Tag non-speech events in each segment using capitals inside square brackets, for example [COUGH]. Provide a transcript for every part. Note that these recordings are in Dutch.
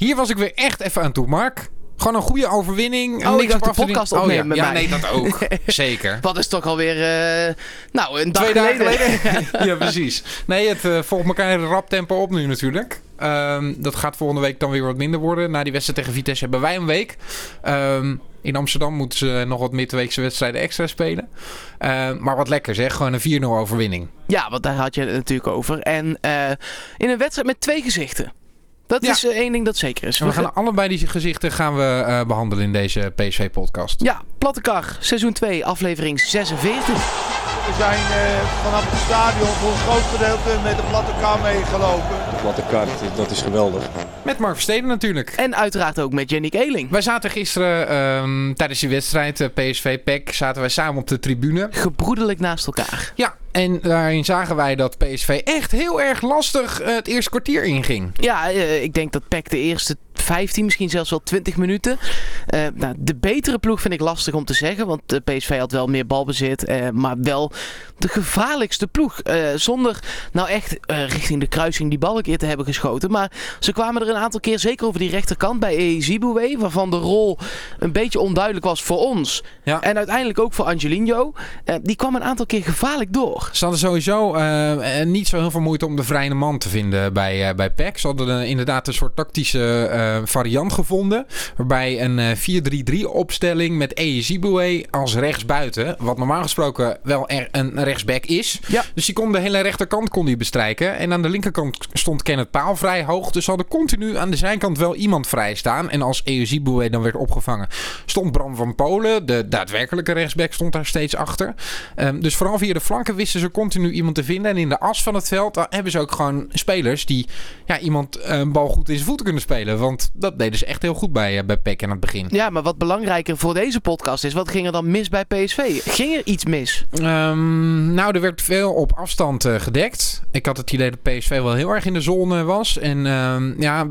Hier was ik weer echt even aan toe, Mark. Gewoon een goede overwinning. Oh, ik dacht de podcast Oh, opnemen ja. met ja, mij. nee, dat ook. [LAUGHS] Zeker. Wat is toch alweer, eh nou, een dag Twee dagen geleden. [LAUGHS] ja, precies. Nee, het eh, volgt elkaar in rap tempo op nu natuurlijk. Ehm, dat gaat volgende week dan weer wat minder worden. Na die wedstrijd tegen Vitesse hebben wij een week. Ehm, in Amsterdam moeten ze nog wat midweekse wedstrijden extra spelen. Ehm, maar wat lekker zeg. Gewoon een 4-0 overwinning. Ja, want daar had je het natuurlijk over. En eh, in een wedstrijd met twee gezichten. Dat Ja. is eh, één ding dat zeker is. En we gaan allebei die gezichten gaan we, eh, behandelen in deze PSV-podcast. Ja, Platte Kar, seizoen 2, aflevering 46. We zijn eh, vanaf het stadion voor een groot gedeelte met de platte kar meegelopen. Platte kaart, dat is geweldig. Met Mark Versteden natuurlijk. En uiteraard ook met Yannick Eeling. Wij zaten gisteren ehm, tijdens die wedstrijd, eh, PSV-PEC, zaten wij samen op de tribune. Gebroedelijk naast elkaar. Ja, en daarin zagen wij dat PSV echt heel erg lastig eh, het eerste kwartier inging. Ja, eh, ik denk dat PEC de eerste 15, misschien zelfs wel 20 minuten. eh, nou, de betere ploeg vind ik lastig om te zeggen. Want de PSV had wel meer balbezit. eh, maar wel de gevaarlijkste ploeg. eh, zonder nou echt richting de kruising die bal een keer te hebben geschoten. Maar ze kwamen er een aantal keer, zeker over die rechterkant bij Eziboué. Waarvan de rol een beetje onduidelijk was voor ons. Ja. En uiteindelijk ook voor Angelino. Die kwam een aantal keer gevaarlijk door. Ze hadden sowieso niet zo heel veel moeite om de vrije man te vinden bij, bij PEC. Ze hadden inderdaad een soort tactische variant gevonden. Waarbij een eh, 4-3-3 opstelling met Eziboué als rechtsbuiten. Wat normaal gesproken wel er een rechtsback is. Ja. Dus die kon de hele rechterkant kon die bestrijken. En aan de linkerkant stond Kenneth Paal vrij hoog. Dus hadden continu aan de zijkant wel iemand vrij staan. En als Eziboué dan werd opgevangen, stond Bram van Polen, de daadwerkelijke rechtsback, stond daar steeds achter. Ehm, dus vooral via de flanken wisten ze continu iemand te vinden. En in de as van het veld hebben ze ook gewoon spelers die ja, iemand eh, een bal goed in zijn voeten kunnen spelen. Want dat deden ze echt heel goed bij, eh, bij Peck aan het begin. Ja, maar wat belangrijker voor deze podcast is, wat ging er dan mis bij PSV? Ging er iets mis? Ehm, nou, er werd veel op afstand eh, gedekt. Ik had het idee dat PSV wel heel erg in de zone was. En ehm, ja,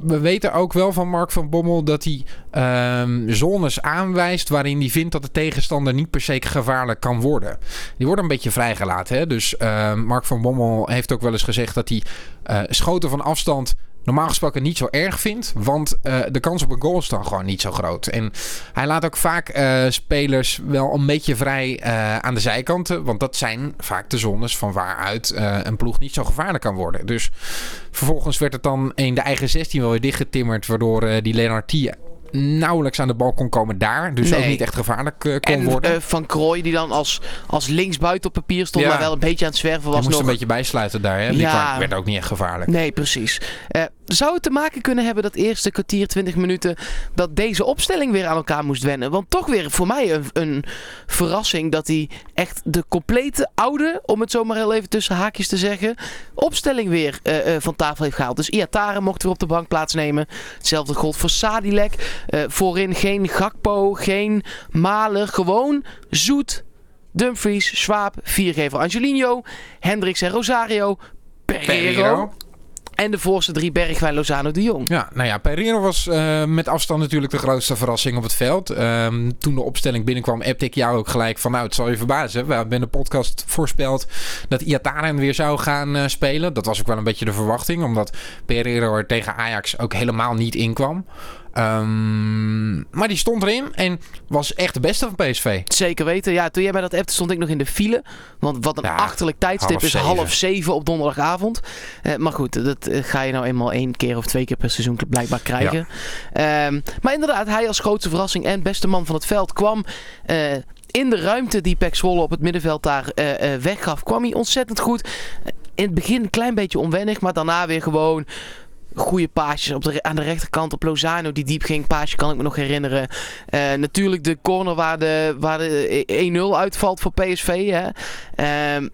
we weten ook wel van Mark van Bommel dat hij ehm, zones aanwijst waarin hij vindt dat de tegenstander niet per se gevaarlijk kan worden. Die worden een beetje vrijgelaten. Hè? Dus Mark van Bommel heeft ook wel eens gezegd dat hij eh, schoten van afstand normaal gesproken niet zo erg vindt. Want eh, de kans op een goal is dan gewoon niet zo groot. En hij laat ook vaak eh, spelers wel een beetje vrij eh, aan de zijkanten. Want dat zijn vaak de zones van waaruit een ploeg niet zo gevaarlijk kan worden. Dus vervolgens werd het dan in de eigen 16 wel weer dichtgetimmerd. Waardoor die Lenartie nauwelijks aan de bal kon komen daar. Dus ook niet echt gevaarlijk eh, kon En worden. eh, Van Krooi, die dan als, als linksbuiten op papier stond, Ja. maar wel een beetje aan het zwerven Hij was moest nog. een beetje bijsluiten daar. Hè? Die kwam- werd ook niet echt gevaarlijk. Nee, precies. Eh, zou het te maken kunnen hebben dat eerste kwartier, 20 minuten, dat deze opstelling weer aan elkaar moest wennen? Want toch weer voor mij een, een verrassing dat hij echt de complete oude, om het zomaar heel even tussen haakjes te zeggen, opstelling weer van tafel heeft gehaald. Dus Iatare mocht weer op de bank plaatsnemen. Hetzelfde gold voor Sadilek. Eh, voorin geen Gakpo, geen Malen, gewoon Zoet. Dumfries, Schwab, viergever Angelino, Hendricks en Rosario, Pereiro. Pereiro. En de voorste drie Bergwijn, Lozano, de Jong. Ja, nou ja, Pereiro was eh, met afstand natuurlijk de grootste verrassing op het veld. Ehm, toen de opstelling binnenkwam, appte ik jou ook gelijk van... nou, het zal je verbazen. We hebben in de podcast voorspeld dat Iataren weer zou gaan eh, spelen. Dat was ook wel een beetje de verwachting, omdat Pereiro er tegen Ajax ook helemaal niet in kwam. Ehm, maar die stond erin en was echt de beste van PSV. Zeker weten. Ja, toen jij mij dat appte stond ik nog in de file. Want wat een Ja, achterlijk tijdstip half is zeven. half zeven op donderdagavond. Eh, maar goed, dat eh, ga je nou eenmaal één keer of twee keer per seizoen blijkbaar krijgen. Ehm, maar inderdaad, hij als grootste verrassing en beste man van het veld kwam... eh, in de ruimte die Pek Zwolle op het middenveld daar eh, weggaf, kwam hij ontzettend goed. In het begin een klein beetje onwennig, maar daarna weer gewoon goede paasjes op de, aan de rechterkant op Lozano die diep ging. Paasje kan ik me nog herinneren. Eh, natuurlijk de corner waar de, waar de 1-0 uitvalt voor PSV. Hè. Ehm,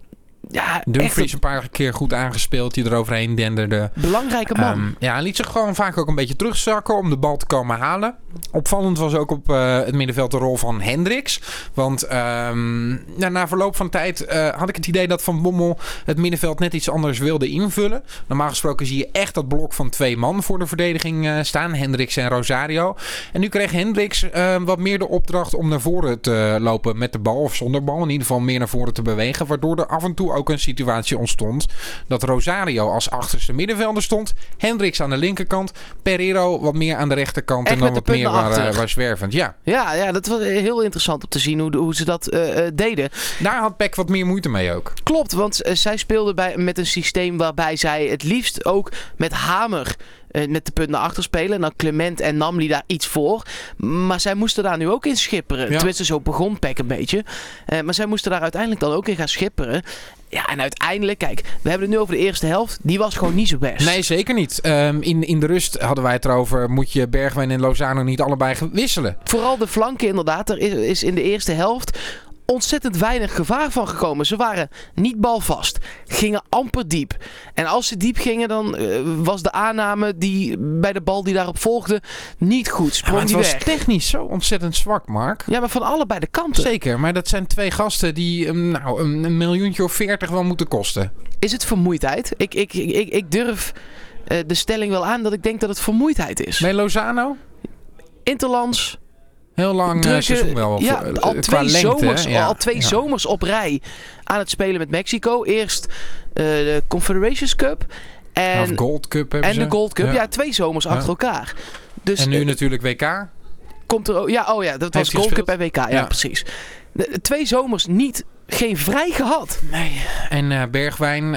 ja, Dumfries een paar keer goed aangespeeld, die eroverheen denderde. belangrijke man. Ehm, ja, hij liet zich gewoon vaak ook een beetje terugzakken om de bal te komen halen. Opvallend was ook op eh, het middenveld de rol van Hendricks. Want ehm, ja, na verloop van tijd eh, had ik het idee dat Van Bommel het middenveld net iets anders wilde invullen. Normaal gesproken zie je echt dat blok van twee man voor de verdediging eh, staan. Hendricks en Rosario. En nu kreeg Hendricks eh, wat meer de opdracht om naar voren te lopen met de bal of zonder bal. In ieder geval meer naar voren te bewegen. Waardoor er af en toe ook een situatie ontstond dat Rosario als achterste middenvelder stond. Hendricks aan de linkerkant. Pereiro wat meer aan de rechterkant. Echt en dan wat meer waar, eh, waar zwervend. Ja, Ja, ja, dat was heel interessant om te zien hoe, hoe ze dat eh, eh, deden. daar had Peck wat meer moeite mee ook. Klopt, want zij speelde bij, met een systeem waarbij zij het liefst ook met hamer met de punt naar achter spelen. En dan Clement en Namli daar iets voor. Maar zij moesten daar nu ook in schipperen. Ja. Tenminste, zo begon Peck een beetje. Eh, maar zij moesten daar uiteindelijk dan ook in gaan schipperen. Ja, en uiteindelijk, kijk, we hebben het nu over de eerste helft. Die was gewoon niet zo best. Nee, zeker niet. Ehm, in, in de rust hadden wij het erover. Moet je Bergwijn en Lozano niet allebei wisselen? Vooral de flanken inderdaad. Er is, is in de eerste helft ontzettend weinig gevaar van gekomen. Ze waren niet balvast. Gingen amper diep. En als ze diep gingen, dan eh, was de aanname die bij de bal die daarop volgde niet goed. Ja, het die was weg. technisch zo ontzettend zwak, Mark. Ja, maar van allebei de kanten. Zeker, maar dat zijn twee gasten die nou, een, een miljoentje of veertig wel moeten kosten. Is het vermoeidheid? Ik, ik, ik, ik durf eh, de stelling wel aan dat ik denk dat het vermoeidheid is. Bij Lozano? Interlands, Heel lang eh, drukke- seizoen wel. ja, voor- al eh, twee, lengte, zomers? Ja, al twee ja. zomers op rij aan het spelen met Mexico. Eerst eh, de Confederations Cup en, Of Gold Cup hebben en ze. de Gold Cup. Ja, Ja. twee zomers Ja. achter elkaar. Dus En nu eh, natuurlijk WK. komt er ook- ja, oh ja, dat was Gold Cup en? WK. Ja, Ja. precies. De, twee zomers niet, geen vrij gehad. Nee. En eh, Bergwijn,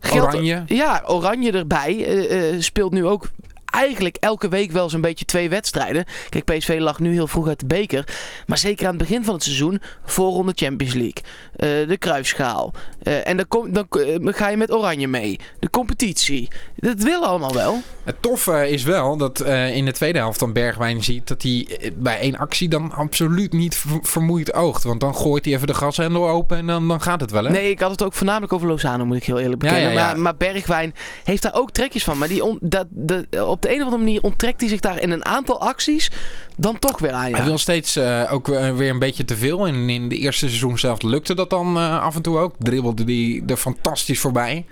Geldt- Oranje. Ja, Oranje erbij. eh, eh, speelt nu ook eigenlijk elke week wel zo'n beetje twee wedstrijden. Kijk, PSV lag nu heel vroeg uit de beker. Maar zeker aan het begin van het seizoen, voorronde Champions League. eh, de Kruisschaal. eh, en dan, kom, dan eh, ga je met Oranje mee. De competitie. Dat wil allemaal wel. Het toffe is wel dat eh, in de tweede helft dan Bergwijn ziet dat hij eh, bij één actie dan absoluut niet ver- vermoeid oogt. Want dan gooit hij even de gashendel open en dan, dan gaat het wel. Hè? Nee, ik had het ook voornamelijk over Lozano, moet ik heel eerlijk bekennen. ja, ja. Maar, maar Bergwijn heeft daar ook trekjes van. Maar die on- dat, de, op de een of andere manier onttrekt hij zich daar in een aantal acties dan toch weer aan. Hij wil steeds eh, ook weer een beetje te veel. En in de eerste seizoen zelf lukte dat dan af en toe ook. Dribbelde die er fantastisch voorbij.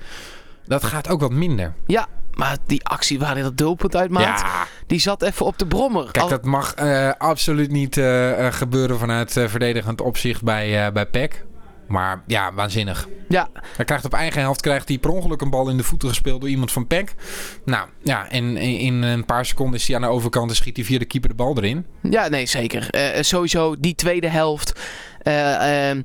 Dat gaat ook wat minder. ja, maar die actie waar hij dat doelpunt uitmaakt, Ja, die zat even op de brommer. kijk, Al- dat mag eh, absoluut niet eh, eh, gebeuren vanuit verdedigend opzicht bij, bij PEC. Maar ja, waanzinnig. Ja, Hij krijgt op eigen helft krijgt hij per ongeluk een bal in de voeten gespeeld door iemand van PEC. Nou ja, en in, een paar seconden is hij aan de overkant en schiet hij via de keeper de bal erin. ja, nee, zeker. Sowieso die tweede helft. ehm,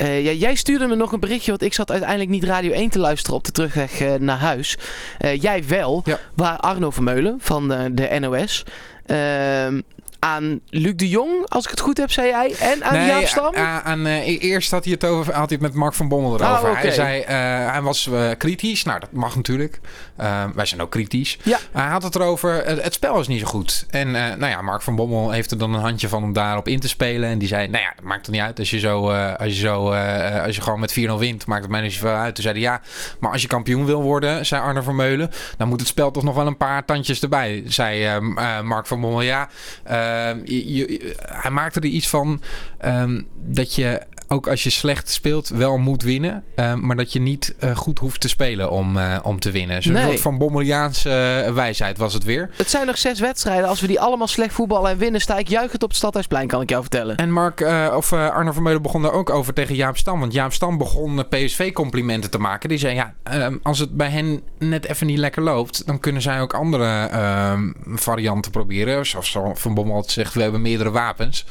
eh, ja, jij stuurde me nog een berichtje, want ik zat uiteindelijk niet Radio 1 te luisteren op de terugweg eh, naar huis. Eh, jij wel, Ja. waar Arno Vermeulen van de NOS ehm, aan Luc de Jong, als ik het goed heb, zei jij, en aan Jaap Stam. a- aan, eh, e- eerst had hij het over, had hij het met Mark van Bommel erover. Ah. Hij zei, eh, hij was eh, kritisch. Nou, dat mag natuurlijk. Eh, wij zijn ook kritisch. Ja. Hij had het erover, het, het spel is niet zo goed. En eh, nou ja, Mark van Bommel heeft er dan een handje van om daarop in te spelen. En die zei, nou ja, dat maakt er niet uit. Als je, zo, eh, als je, zo, eh, als je gewoon met 4-0 wint, maakt het mij niet zoveel uit. Toen zei hij, ja, maar als je kampioen wil worden, zei Arne Vermeulen, dan moet het spel toch nog wel een paar tandjes erbij. Zei eh, eh, Mark van Bommel, ja. Eh, je- hij maakte er iets van ehm, dat je ook als je slecht speelt wel moet winnen. eh, maar dat je niet eh, goed hoeft te spelen om, eh, om te winnen. Zo'n Nee. soort van Bommeliaanse wijsheid was het weer. Het zijn nog zes wedstrijden. Als we die allemaal slecht voetballen en winnen, sta ik juichend op het Stadhuisplein, kan ik jou vertellen. En Mark, of Arno Vermeulen begon daar ook over tegen Jaap Stam. Want Jaap Stam begon eh, PSV complimenten te maken. Die zei, ja, ehm, als het bij hen net even niet lekker loopt... dan kunnen zij ook andere ehm, varianten proberen. Zoals Van Bommel zegt, we hebben meerdere wapens.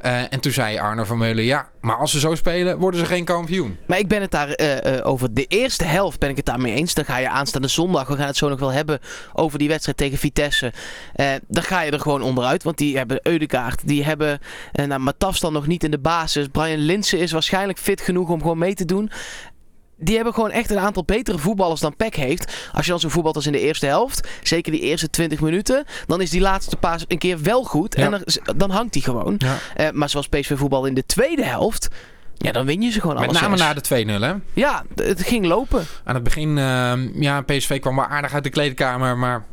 Eh, en toen zei Arno Vermeulen, ja, maar als ze zo spelen, worden ze geen kampioen. Maar ik ben het daar eh, eh, over de eerste helft ben ik het daarmee eens. Dan ga je aanstaande zondag, we gaan het zo nog wel hebben over die wedstrijd tegen Vitesse. Dan ga je er gewoon onderuit, want die hebben Eudekaart. Die hebben nou, Matafs dan nog niet in de basis. Brian Linsen is waarschijnlijk fit genoeg om gewoon mee te doen. Die hebben gewoon echt een aantal betere voetballers dan Peck heeft. Als je dan zo voetbalt als in de eerste helft, zeker die eerste 20 minuten, dan is die laatste paas een keer wel goed. Ja. En dan, dan hangt die gewoon. Ja. Eh, maar zoals PSV voetbal in de tweede helft, ja, dan win je ze gewoon Met alles name zes. na de 2-0, hè? Ja, het ging lopen. Aan het begin, ehm, ja, PSV kwam wel aardig uit de kleedkamer, maar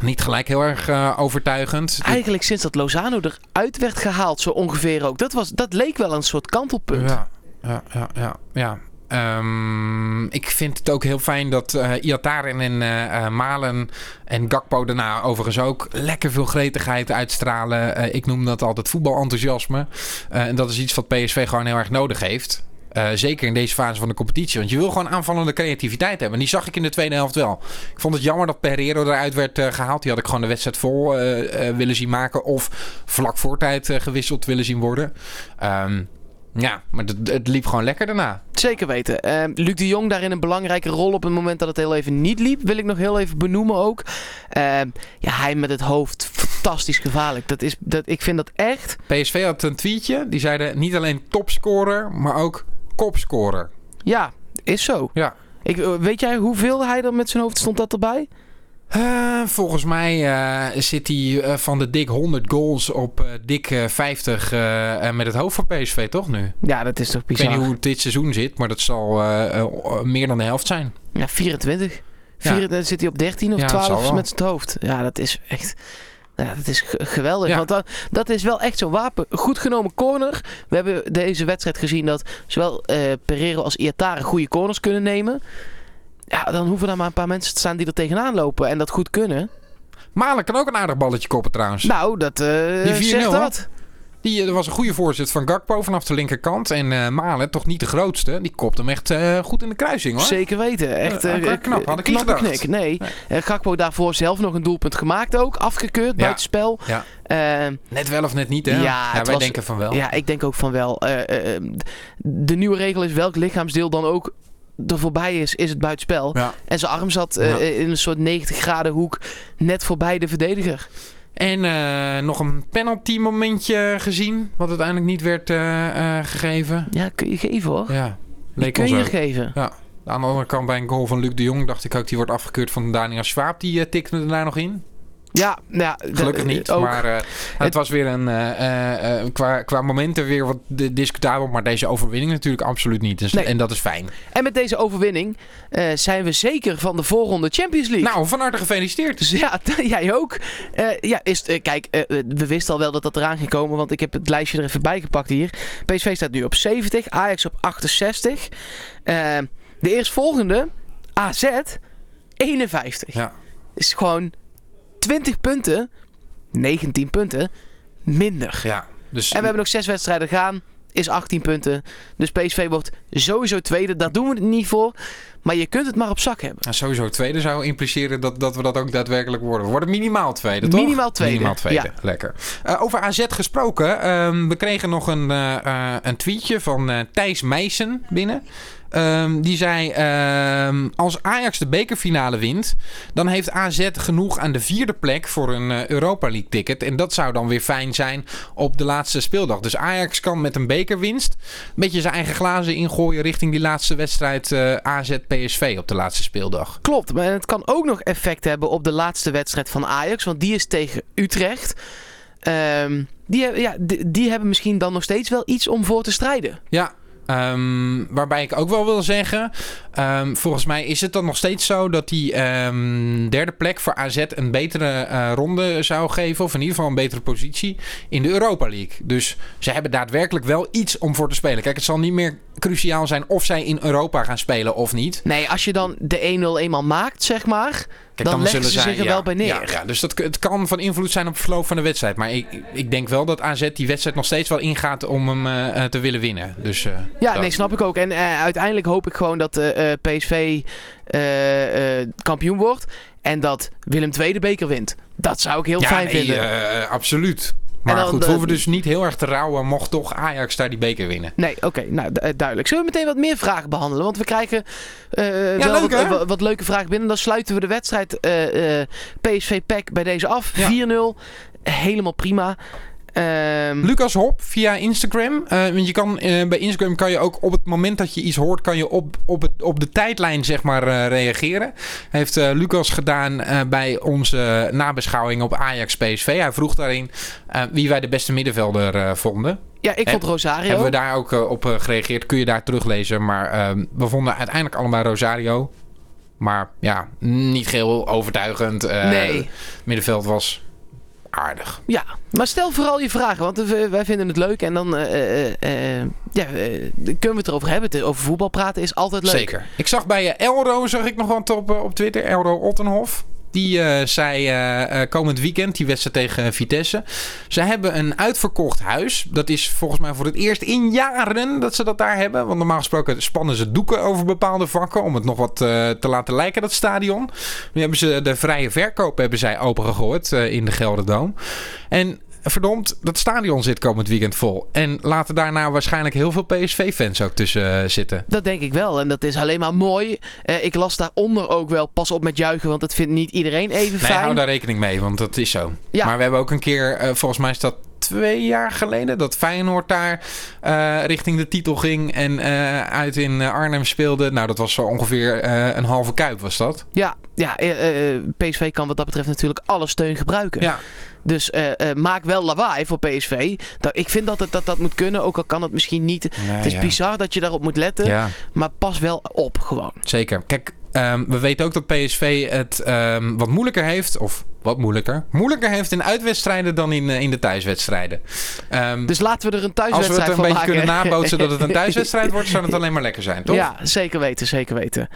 niet gelijk heel erg eh, overtuigend. Eigenlijk sinds dat Lozano eruit werd gehaald, zo ongeveer ook. Dat, was, dat leek wel een soort kantelpunt. Ja, ja, ja, ja. ja. Ehm, ik vind het ook heel fijn dat eh Iataren en eh, eh, Malen en Gakpo daarna overigens ook lekker veel gretigheid uitstralen. Ik noem dat altijd voetbalenthousiasme. En dat is iets wat PSV gewoon heel erg nodig heeft. Zeker in deze fase van de competitie. Want je wil gewoon aanvallende creativiteit hebben. En die zag ik in de tweede helft wel. Ik vond het jammer dat Pereiro eruit werd eh, gehaald. Die had ik gewoon de wedstrijd vol willen zien maken. Of vlak voor tijd gewisseld willen zien worden. Ehm, ja, maar het liep gewoon lekker daarna. Zeker weten. Ehm, Luc de Jong daarin een belangrijke rol op het moment dat het heel even niet liep. Wil ik nog heel even benoemen ook. Ehm, ja, hij met het hoofd. Fantastisch gevaarlijk. Dat is, dat, ik vind dat echt. PSV had een tweetje. Die zeiden niet alleen topscorer, maar ook kopscorer. Ja, is zo. Ja. Ik, eh, weet jij hoeveel hij dan met zijn hoofd stond dat erbij? Eh, volgens mij eh, zit hij eh, van de dik 100 goals op dik eh, 50 eh, eh, met het hoofd van PSV, toch nu? Ja, dat is toch Ik weet bizar. niet hoe het dit seizoen zit, maar dat zal meer dan de helft zijn. Ja, 24. 24 zit hij op 13 of Ja, dat zal 12 wel. met zijn hoofd. Ja, dat is echt. Ja, dat is geweldig. Ja. Want dat, dat is wel echt zo'n wapen. Goed genomen corner. We hebben deze wedstrijd gezien dat zowel Pereiro als Iatare goede corners kunnen nemen. Ja, dan hoeven er maar een paar mensen te staan die er tegenaan lopen en dat goed kunnen. Malen kan ook een aardig balletje koppen trouwens. Nou, dat Die 4-0, zegt dat. Die, eh, er was een goede voorzet van Gakpo vanaf de linkerkant. En eh Malen, toch niet de grootste, die kopt hem echt goed in de kruising hoor. Zeker weten. Echt knap. Had ik niet gedacht. knik. Nee. Eh, Gakpo daarvoor zelf nog een doelpunt gemaakt ook. Afgekeurd, buitenspel. Ja. Net wel of net niet hè? Ja, wij was- denken van wel. Ja, ik denk ook van wel. De nieuwe regel is welk lichaamsdeel dan ook er voorbij is, is het buitenspel. Ja. En zijn arm zat eh, Ja. in een soort 90 graden hoek net voorbij de verdediger. En eh, nog een penalty momentje gezien, wat uiteindelijk niet werd eh, gegeven. Ja, kun je geven hoor. Ja, leek kun je ook. geven. Ja. Aan de andere kant bij een goal van Luc de Jong dacht ik ook, die wordt afgekeurd van Daniel Schwab. Die tikte er daar nog in. Ja, ja Gelukkig niet. ook. Maar eh, het was weer een, eh, eh, qua, qua momenten weer wat di- discutabel. Maar deze overwinning natuurlijk absoluut niet. Dus, Nee. En dat is fijn. En met deze overwinning zijn we zeker van de voorronde Champions League. Nou, van harte gefeliciteerd. Dus ja, [LAUGHS] jij ook. Ja, is, kijk, we wisten al wel dat dat eraan ging komen, want ik heb het lijstje er even bij gepakt hier. PSV staat nu op 70, Ajax op 68. Eh, de eerstvolgende, AZ, 51. Ja. Is gewoon 20 punten, 19 punten, minder. Ja. Dus En we hebben nog zes wedstrijden gaan, is 18 punten. Dus PSV wordt sowieso tweede, daar doen we het niet voor. Maar je kunt het maar op zak hebben. Nou, sowieso tweede zou impliceren dat, dat we dat ook daadwerkelijk worden. We worden minimaal tweede, toch? Minimaal tweede, Minimaal tweede, ja. lekker. Eh, over AZ gesproken. ehm, we kregen nog een, eh, eh, een tweetje van Thijs Meijsen binnen. Ehm, die zei, ehm, als Ajax de bekerfinale wint, dan heeft AZ genoeg aan de vierde plek voor een eh, Europa League ticket. En dat zou dan weer fijn zijn op de laatste speeldag. Dus Ajax kan met een bekerwinst een beetje zijn eigen glazen ingooien richting die laatste wedstrijd eh, AZ-PSV op de laatste speeldag. Klopt, maar het kan ook nog effect hebben op de laatste wedstrijd van Ajax. Want die is tegen Utrecht. Ehm, die, hebben- ja, die, die hebben misschien dan nog steeds wel iets om voor te strijden. Ja, ehm, waarbij ik ook wel wil zeggen, ehm, volgens mij is het dan nog steeds zo dat die ehm, derde plek voor AZ een betere eh, ronde zou geven, of in ieder geval een betere positie in de Europa League. Dus ze hebben daadwerkelijk wel iets om voor te spelen. Kijk, het zal niet meer cruciaal zijn of zij in Europa gaan spelen of niet. Nee, als je dan de 1-0 eenmaal maakt, zeg maar. Kijk, dan leggen ze zich er ja, wel bij neer. Ja, ja, dus dat, het kan van invloed zijn op het verloop van de wedstrijd. Maar ik, ik denk wel dat AZ die wedstrijd nog steeds wel ingaat om hem eh, eh, te willen winnen. Dus, eh, Ja, dat. nee, snap ik ook. En uiteindelijk hoop ik gewoon dat PSV kampioen wordt. En dat Willem II de beker wint. Dat zou ik heel ja, fijn nee, vinden. absoluut. Maar dan goed, de- we hoeven dus niet heel erg te rouwen mocht toch Ajax daar die beker winnen. Nee, oké, nou eh, duidelijk. Zullen we meteen wat meer vragen behandelen? Want we krijgen eh, wel leuk, wat, leuke vragen binnen. Dan sluiten we de wedstrijd eh eh PSV-PEC bij deze af. Ja. 4-0. Helemaal prima. Ehm, Lucas Hop via Instagram. Eh, want je kan, eh, bij Instagram kan je ook op het moment dat je iets hoort, kan je op, op, het, op de tijdlijn zeg maar eh, reageren. Heeft Lucas gedaan bij onze nabeschouwing op Ajax PSV. Hij vroeg daarin wie wij de beste middenvelder vonden. ja, ik vond Rosario. Hebben we daar ook op gereageerd? Kun je daar teruglezen. Maar ehm, we vonden uiteindelijk allemaal Rosario. Maar ja, niet geheel overtuigend. Nee. Middenveld was aardig. Ja, maar stel vooral je vragen, want wij vinden het leuk. En dan eh, eh, eh, ja, kunnen we het erover hebben. Over voetbal praten is altijd leuk. Zeker. Ik zag bij Elro, zag ik nog wat op, op Twitter. Elro Ottenhof. Die eh, zei eh, eh, komend weekend, die wedstrijd tegen Vitesse. Ze hebben een uitverkocht huis. Dat is volgens mij voor het eerst in jaren dat ze dat daar hebben. Want normaal gesproken spannen ze doeken over bepaalde vakken. Om het nog wat te laten lijken, dat stadion. Nu hebben ze de vrije verkoop hebben zij opengegooid in de Gelderdoom. En verdomd, dat stadion zit komend weekend vol. En laten daarna waarschijnlijk heel veel PSV-fans ook tussen eh, zitten. Dat denk ik wel. En dat is alleen maar mooi. Eh, ik las daaronder ook wel. Pas op met juichen, want dat vindt niet iedereen even Nee, fijn. hou daar rekening mee, want dat is zo. Ja. Maar we hebben ook een keer, eh, volgens mij is dat twee jaar geleden, dat Feyenoord daar eh, richting de titel ging en eh, uit in eh, Arnhem speelde. Nou, dat was zo ongeveer een halve kuip, was dat? Ja, ja PSV kan wat dat betreft natuurlijk alle steun gebruiken. Ja. Dus maak wel lawaai voor PSV. Dat, ik vind dat, het, dat dat moet kunnen, ook al kan het misschien niet. het is bizar dat je daarop moet letten. Ja, Maar pas wel op gewoon. zeker. Kijk, ehm, we weten ook dat PSV het ehm, wat moeilijker heeft, of wat moeilijker, moeilijker heeft in uitwedstrijden dan in, eh, in de thuiswedstrijden. Ehm, Dus laten we er een als we thuiswedstrijd het een van beetje maken. kunnen nabootsen dat het een [LAUGHS] thuiswedstrijd wordt, zou het alleen maar lekker zijn, toch? Ja, zeker weten, zeker weten.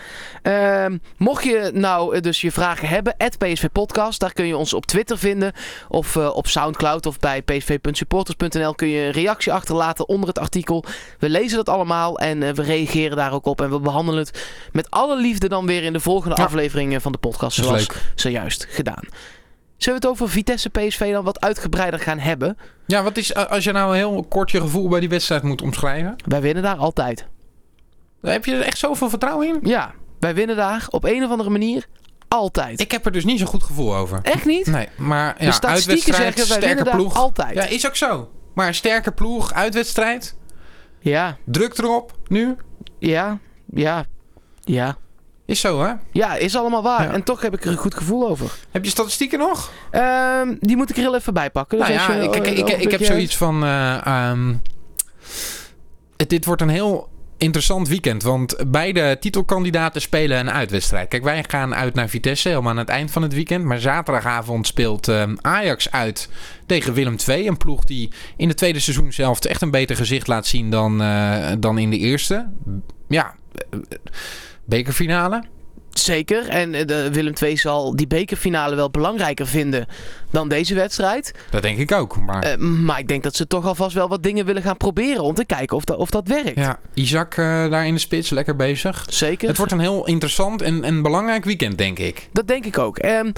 Ehm, mocht je nou eh, dus je vragen hebben, PSV Podcast, daar kun je ons op Twitter vinden. Of eh, op Soundcloud of bij psv.supporters.nl kun je een reactie achterlaten onder het artikel. We lezen dat allemaal en we reageren daar ook op. En we behandelen het met alle liefde dan weer in de volgende Ja. afleveringen van de podcast, zoals leuk. zojuist gedaan. Zullen we het over Vitesse PSV dan wat uitgebreider gaan hebben? Ja, wat is, als je nou heel kort je gevoel bij die wedstrijd moet omschrijven? Wij winnen daar altijd. Heb je er echt zoveel vertrouwen in? Ja, wij winnen daar op een of andere manier altijd. Ik heb er dus niet zo'n goed gevoel over. Echt niet? Nee, maar de ja, statistieken uitwedstrijd, zeggen wij winnen sterke daar ploeg. altijd. Ja, is ook zo. Maar sterke ploeg, uitwedstrijd, Ja, druk erop, nu. ja, ja, ja. Is zo, hè? Ja, is allemaal waar. Ja. En toch heb ik er een goed gevoel over. Heb je statistieken nog? Ehm, die moet ik er heel even bij pakken. Dus nou ja, je, ik, ik, ik, een ik heb zoiets van... eh, ehm, het, dit wordt een heel interessant weekend. Want beide titelkandidaten spelen een uitwedstrijd. Kijk, wij gaan uit naar Vitesse helemaal aan het eind van het weekend. Maar zaterdagavond speelt ehm, Ajax uit tegen Willem II. Een ploeg die in de tweede seizoen zelf echt een beter gezicht laat zien dan, eh, dan in de eerste. Ja, eh, bekerfinale. Zeker. En eh, de Willem II zal die bekerfinale wel belangrijker vinden dan deze wedstrijd. Dat denk ik ook. Maar Eh, maar ik denk dat ze toch alvast wel wat dingen willen gaan proberen om te kijken of dat, of dat werkt. ja, Isaac eh, daar in de spits, lekker bezig. Zeker. Het wordt een heel interessant en, en belangrijk weekend, denk ik. Dat denk ik ook. Ehm,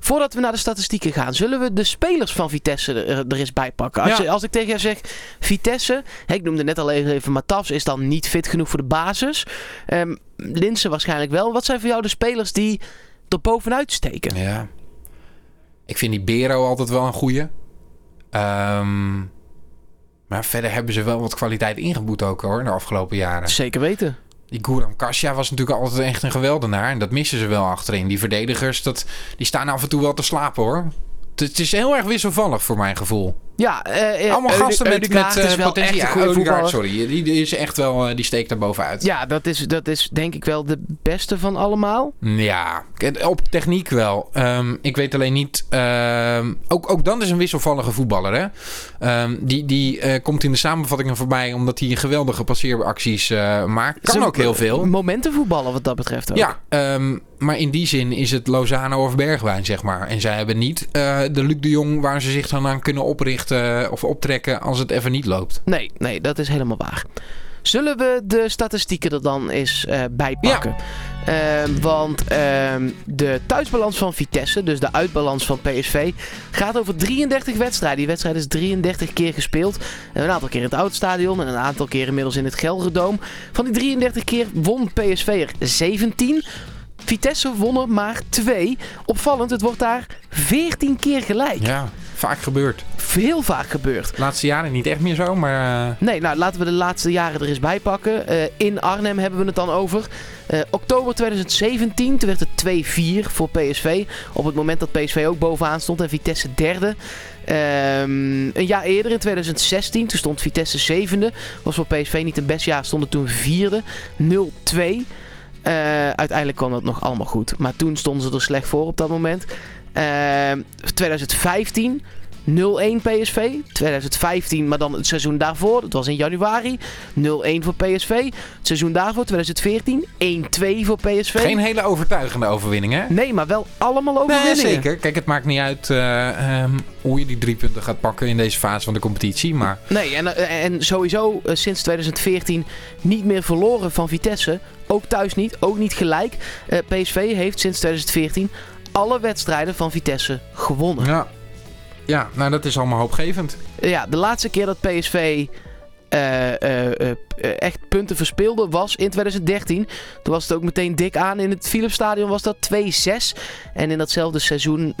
voordat we naar de statistieken gaan, zullen we de spelers van Vitesse er, er eens bij pakken. Als, Ja. je, als ik tegen jou zeg Vitesse, ik noemde net al even, even Matafs, is dan niet fit genoeg voor de basis. Ehm Linsen waarschijnlijk wel. Wat zijn voor jou de spelers die er bovenuit steken? Ja. Ik vind die Bero altijd wel een goeie. Ehm, maar verder hebben ze wel wat kwaliteit ingeboet ook hoor, de afgelopen jaren. Zeker weten. Die Guram Kasia was natuurlijk altijd echt een geweldenaar. En dat missen ze wel achterin. Die verdedigers, dat, die staan af en toe wel te slapen hoor. Het, het is heel erg wisselvallig voor mijn gevoel. Ja, eh, eh, Allemaal Eude- gasten met, met is eh, wel potentie. echt Ja, een voetballer. sorry. Die, die is echt wel, eh, die steekt er bovenuit. Ja, dat is, dat is denk ik wel de beste van allemaal. Ja, op techniek wel. Ehm, ik weet alleen niet. ehm, ook, ook dan is een wisselvallige voetballer. Hè? Ehm, die die eh, komt in de samenvattingen voorbij omdat hij geweldige passeeracties eh, maakt. Kan ook heel veel. Momentenvoetballen wat dat betreft ook. Ja, maar in die zin is het Lozano of Bergwijn, zeg maar. En zij hebben niet eh, de Luc de Jong waar ze zich dan aan kunnen oprichten of optrekken als het even niet loopt. Nee, nee, dat is helemaal waar. Zullen we de statistieken er dan eens eh, bij pakken? Ehm, want ehm, de thuisbalans van Vitesse, dus de uitbalans van PSV, gaat over 33 wedstrijden. Die wedstrijd is 33 keer gespeeld. En Een aantal keer in het Oudstadion en een aantal keer inmiddels in het Gelderdoom. Van die 33 keer won PSV er 17. Vitesse won er maar 2. Opvallend, het wordt daar 14 keer gelijk. Ja, vaak gebeurt. Heel vaak gebeurd. De laatste jaren niet echt meer zo, maar... eh, Nee, nou laten we de laatste jaren er eens bij pakken. Eh, in Arnhem hebben we het dan over. Eh, oktober 2017, toen werd het 2-4 voor PSV. Op het moment dat PSV ook bovenaan stond en Vitesse derde. Ehm, een jaar eerder, in 2016, toen stond Vitesse zevende. Was voor PSV niet een best jaar, stonden toen vierde. 0-2. Eh, uiteindelijk kwam dat nog allemaal goed. Maar toen stonden ze er slecht voor op dat moment. Ehm, 2015, 0-1 PSV. 2015, maar dan het seizoen daarvoor. Dat was in januari. 0-1 voor PSV. Het seizoen daarvoor, 2014. 1-2 voor PSV. Geen hele overtuigende overwinning, hè? Nee, maar wel allemaal Nee, overwinningen. zeker. Kijk, het maakt niet uit eh, ehm, hoe je die drie punten gaat pakken in deze fase van de competitie. Maar Nee, en, eh, en sowieso eh, sinds 2014 niet meer verloren van Vitesse. Ook thuis niet, ook niet gelijk. PSV heeft sinds 2014 alle wedstrijden van Vitesse gewonnen. ja. ja, nou dat is allemaal hoopgevend. Ja, de laatste keer dat PSV eh, eh, eh, echt punten verspeelde was in 2013. Toen was het ook meteen dik aan. In het Philipsstadion was dat 2-6. En in datzelfde seizoen,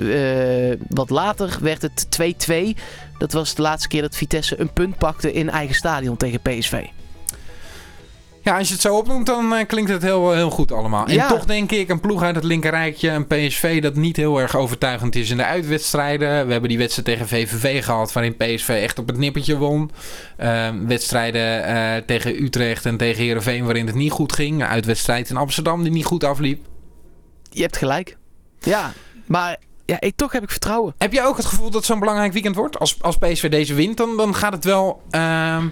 wat later, werd het 2-2. Dat was de laatste keer dat Vitesse een punt pakte in eigen stadion tegen PSV. Ja, als je het zo opnoemt, dan eh, klinkt het heel, heel goed allemaal. En toch denk ik, een ploeg uit het linkerrijtje, een PSV dat niet heel erg overtuigend is in de uitwedstrijden. We hebben die wedstrijd tegen VVV gehad, waarin PSV echt op het nippertje won. Ehm, wedstrijden eh, tegen Utrecht en tegen Heerenveen, waarin het niet goed ging. Uitwedstrijd in Amsterdam die niet goed afliep. Je hebt gelijk. Ja, maar ja, ik, toch heb ik vertrouwen. Heb jij ook het gevoel dat het zo'n belangrijk weekend wordt? Als, als PSV deze wint, dan, dan gaat het wel ehm,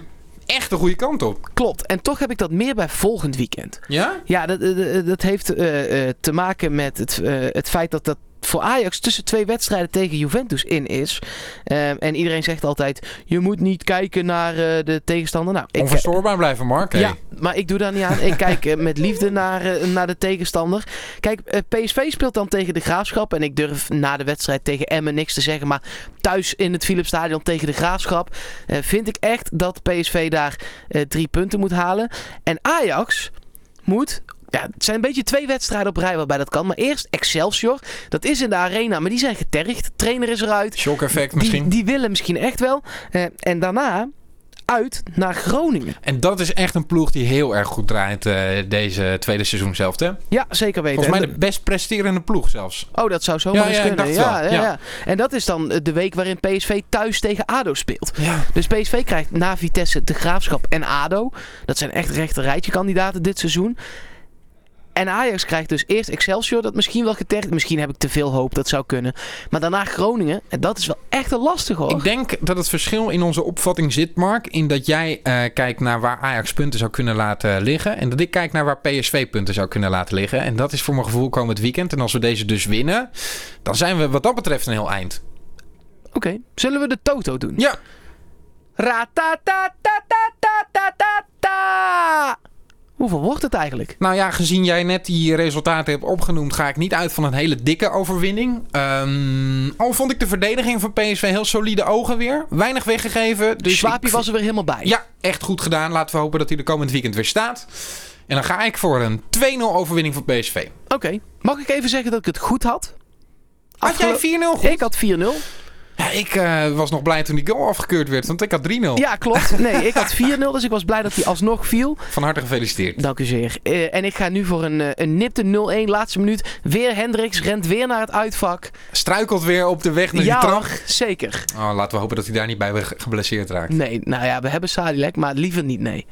echt de goede kant op. Klopt. En toch heb ik dat meer bij volgend weekend. Ja? Ja, dat, dat, dat heeft eh, eh, te maken met het, eh, het feit dat dat voor Ajax tussen twee wedstrijden tegen Juventus in is. Ehm, en iedereen zegt altijd, je moet niet kijken naar eh, de tegenstander. Nou, ik, Onverstoorbaar blijven, Mark. Hey. ja, maar ik doe daar niet aan. Ik [LAUGHS] kijk eh, met liefde naar, eh, naar de tegenstander. Kijk, PSV speelt dan tegen de Graafschap. En ik durf na de wedstrijd tegen Emmen niks te zeggen. Maar thuis in het Philipsstadion tegen de Graafschap... vind ik echt dat PSV daar drie punten moet halen. En Ajax moet... Ja, het zijn een beetje twee wedstrijden op rij waarbij dat kan. Maar eerst Excelsior. Dat is in de arena, maar die zijn getergd. Trainer is eruit. Shock effect misschien. Die, willen misschien echt wel. Eh, en daarna uit naar Groningen. En dat is echt een ploeg die heel erg goed draait eh, deze tweede seizoen zelf. Hè? Ja, zeker weten. Volgens mij de best presterende ploeg zelfs. Oh, dat zou zomaar Ja, eens ja, kunnen. Ja, ja, Ja. En dat is dan de week waarin PSV thuis tegen ADO speelt. Ja. Dus PSV krijgt na Vitesse de Graafschap en ADO. Dat zijn echt rechter rijtje kandidaten dit seizoen. En Ajax krijgt dus eerst Excelsior, dat misschien wel getergd. Misschien heb ik te veel hoop, dat zou kunnen. Maar daarna Groningen. En dat is wel echt een lastig hoor. Ik denk dat het verschil in onze opvatting zit, Mark. In dat jij eh, kijkt naar waar Ajax punten zou kunnen laten liggen. En dat ik kijk naar waar PSV punten zou kunnen laten liggen. En dat is voor mijn gevoel komend weekend. En als we deze dus winnen, dan zijn we wat dat betreft een heel eind. Oké, zullen we de Toto doen? Ja. Ratatatatatatata. Hoeveel wordt het eigenlijk? nou ja, gezien jij net die resultaten hebt opgenoemd, ga ik niet uit van een hele dikke overwinning. Ehm, al vond ik de verdediging van PSV heel solide ogen weer. Weinig weggegeven. Dus Slaapje ik- was er weer helemaal bij. Ja, echt goed gedaan. Laten we hopen dat hij de komend weekend weer staat. En dan ga ik voor een 2-0 overwinning voor PSV. Oké, mag ik even zeggen dat ik het goed had? Had jij Afgelo- 4-0 goed? Ik had 4-0. Ja, ik eh, was nog blij toen die goal afgekeurd werd, want ik had 3-0. Ja, klopt. Nee, ik had 4-0, dus ik was blij dat hij alsnog viel. Van harte gefeliciteerd. Dank u zeer. Eh, en ik ga nu voor een, eh, een nipte 0-1, laatste minuut. Weer Hendricks, rent weer naar het uitvak. Struikelt weer op de weg naar Ja, die trap. zeker. Oh, laten we hopen dat hij daar niet bij geblesseerd raakt. Nee, nou ja, we hebben Sadilek, maar liever niet, nee.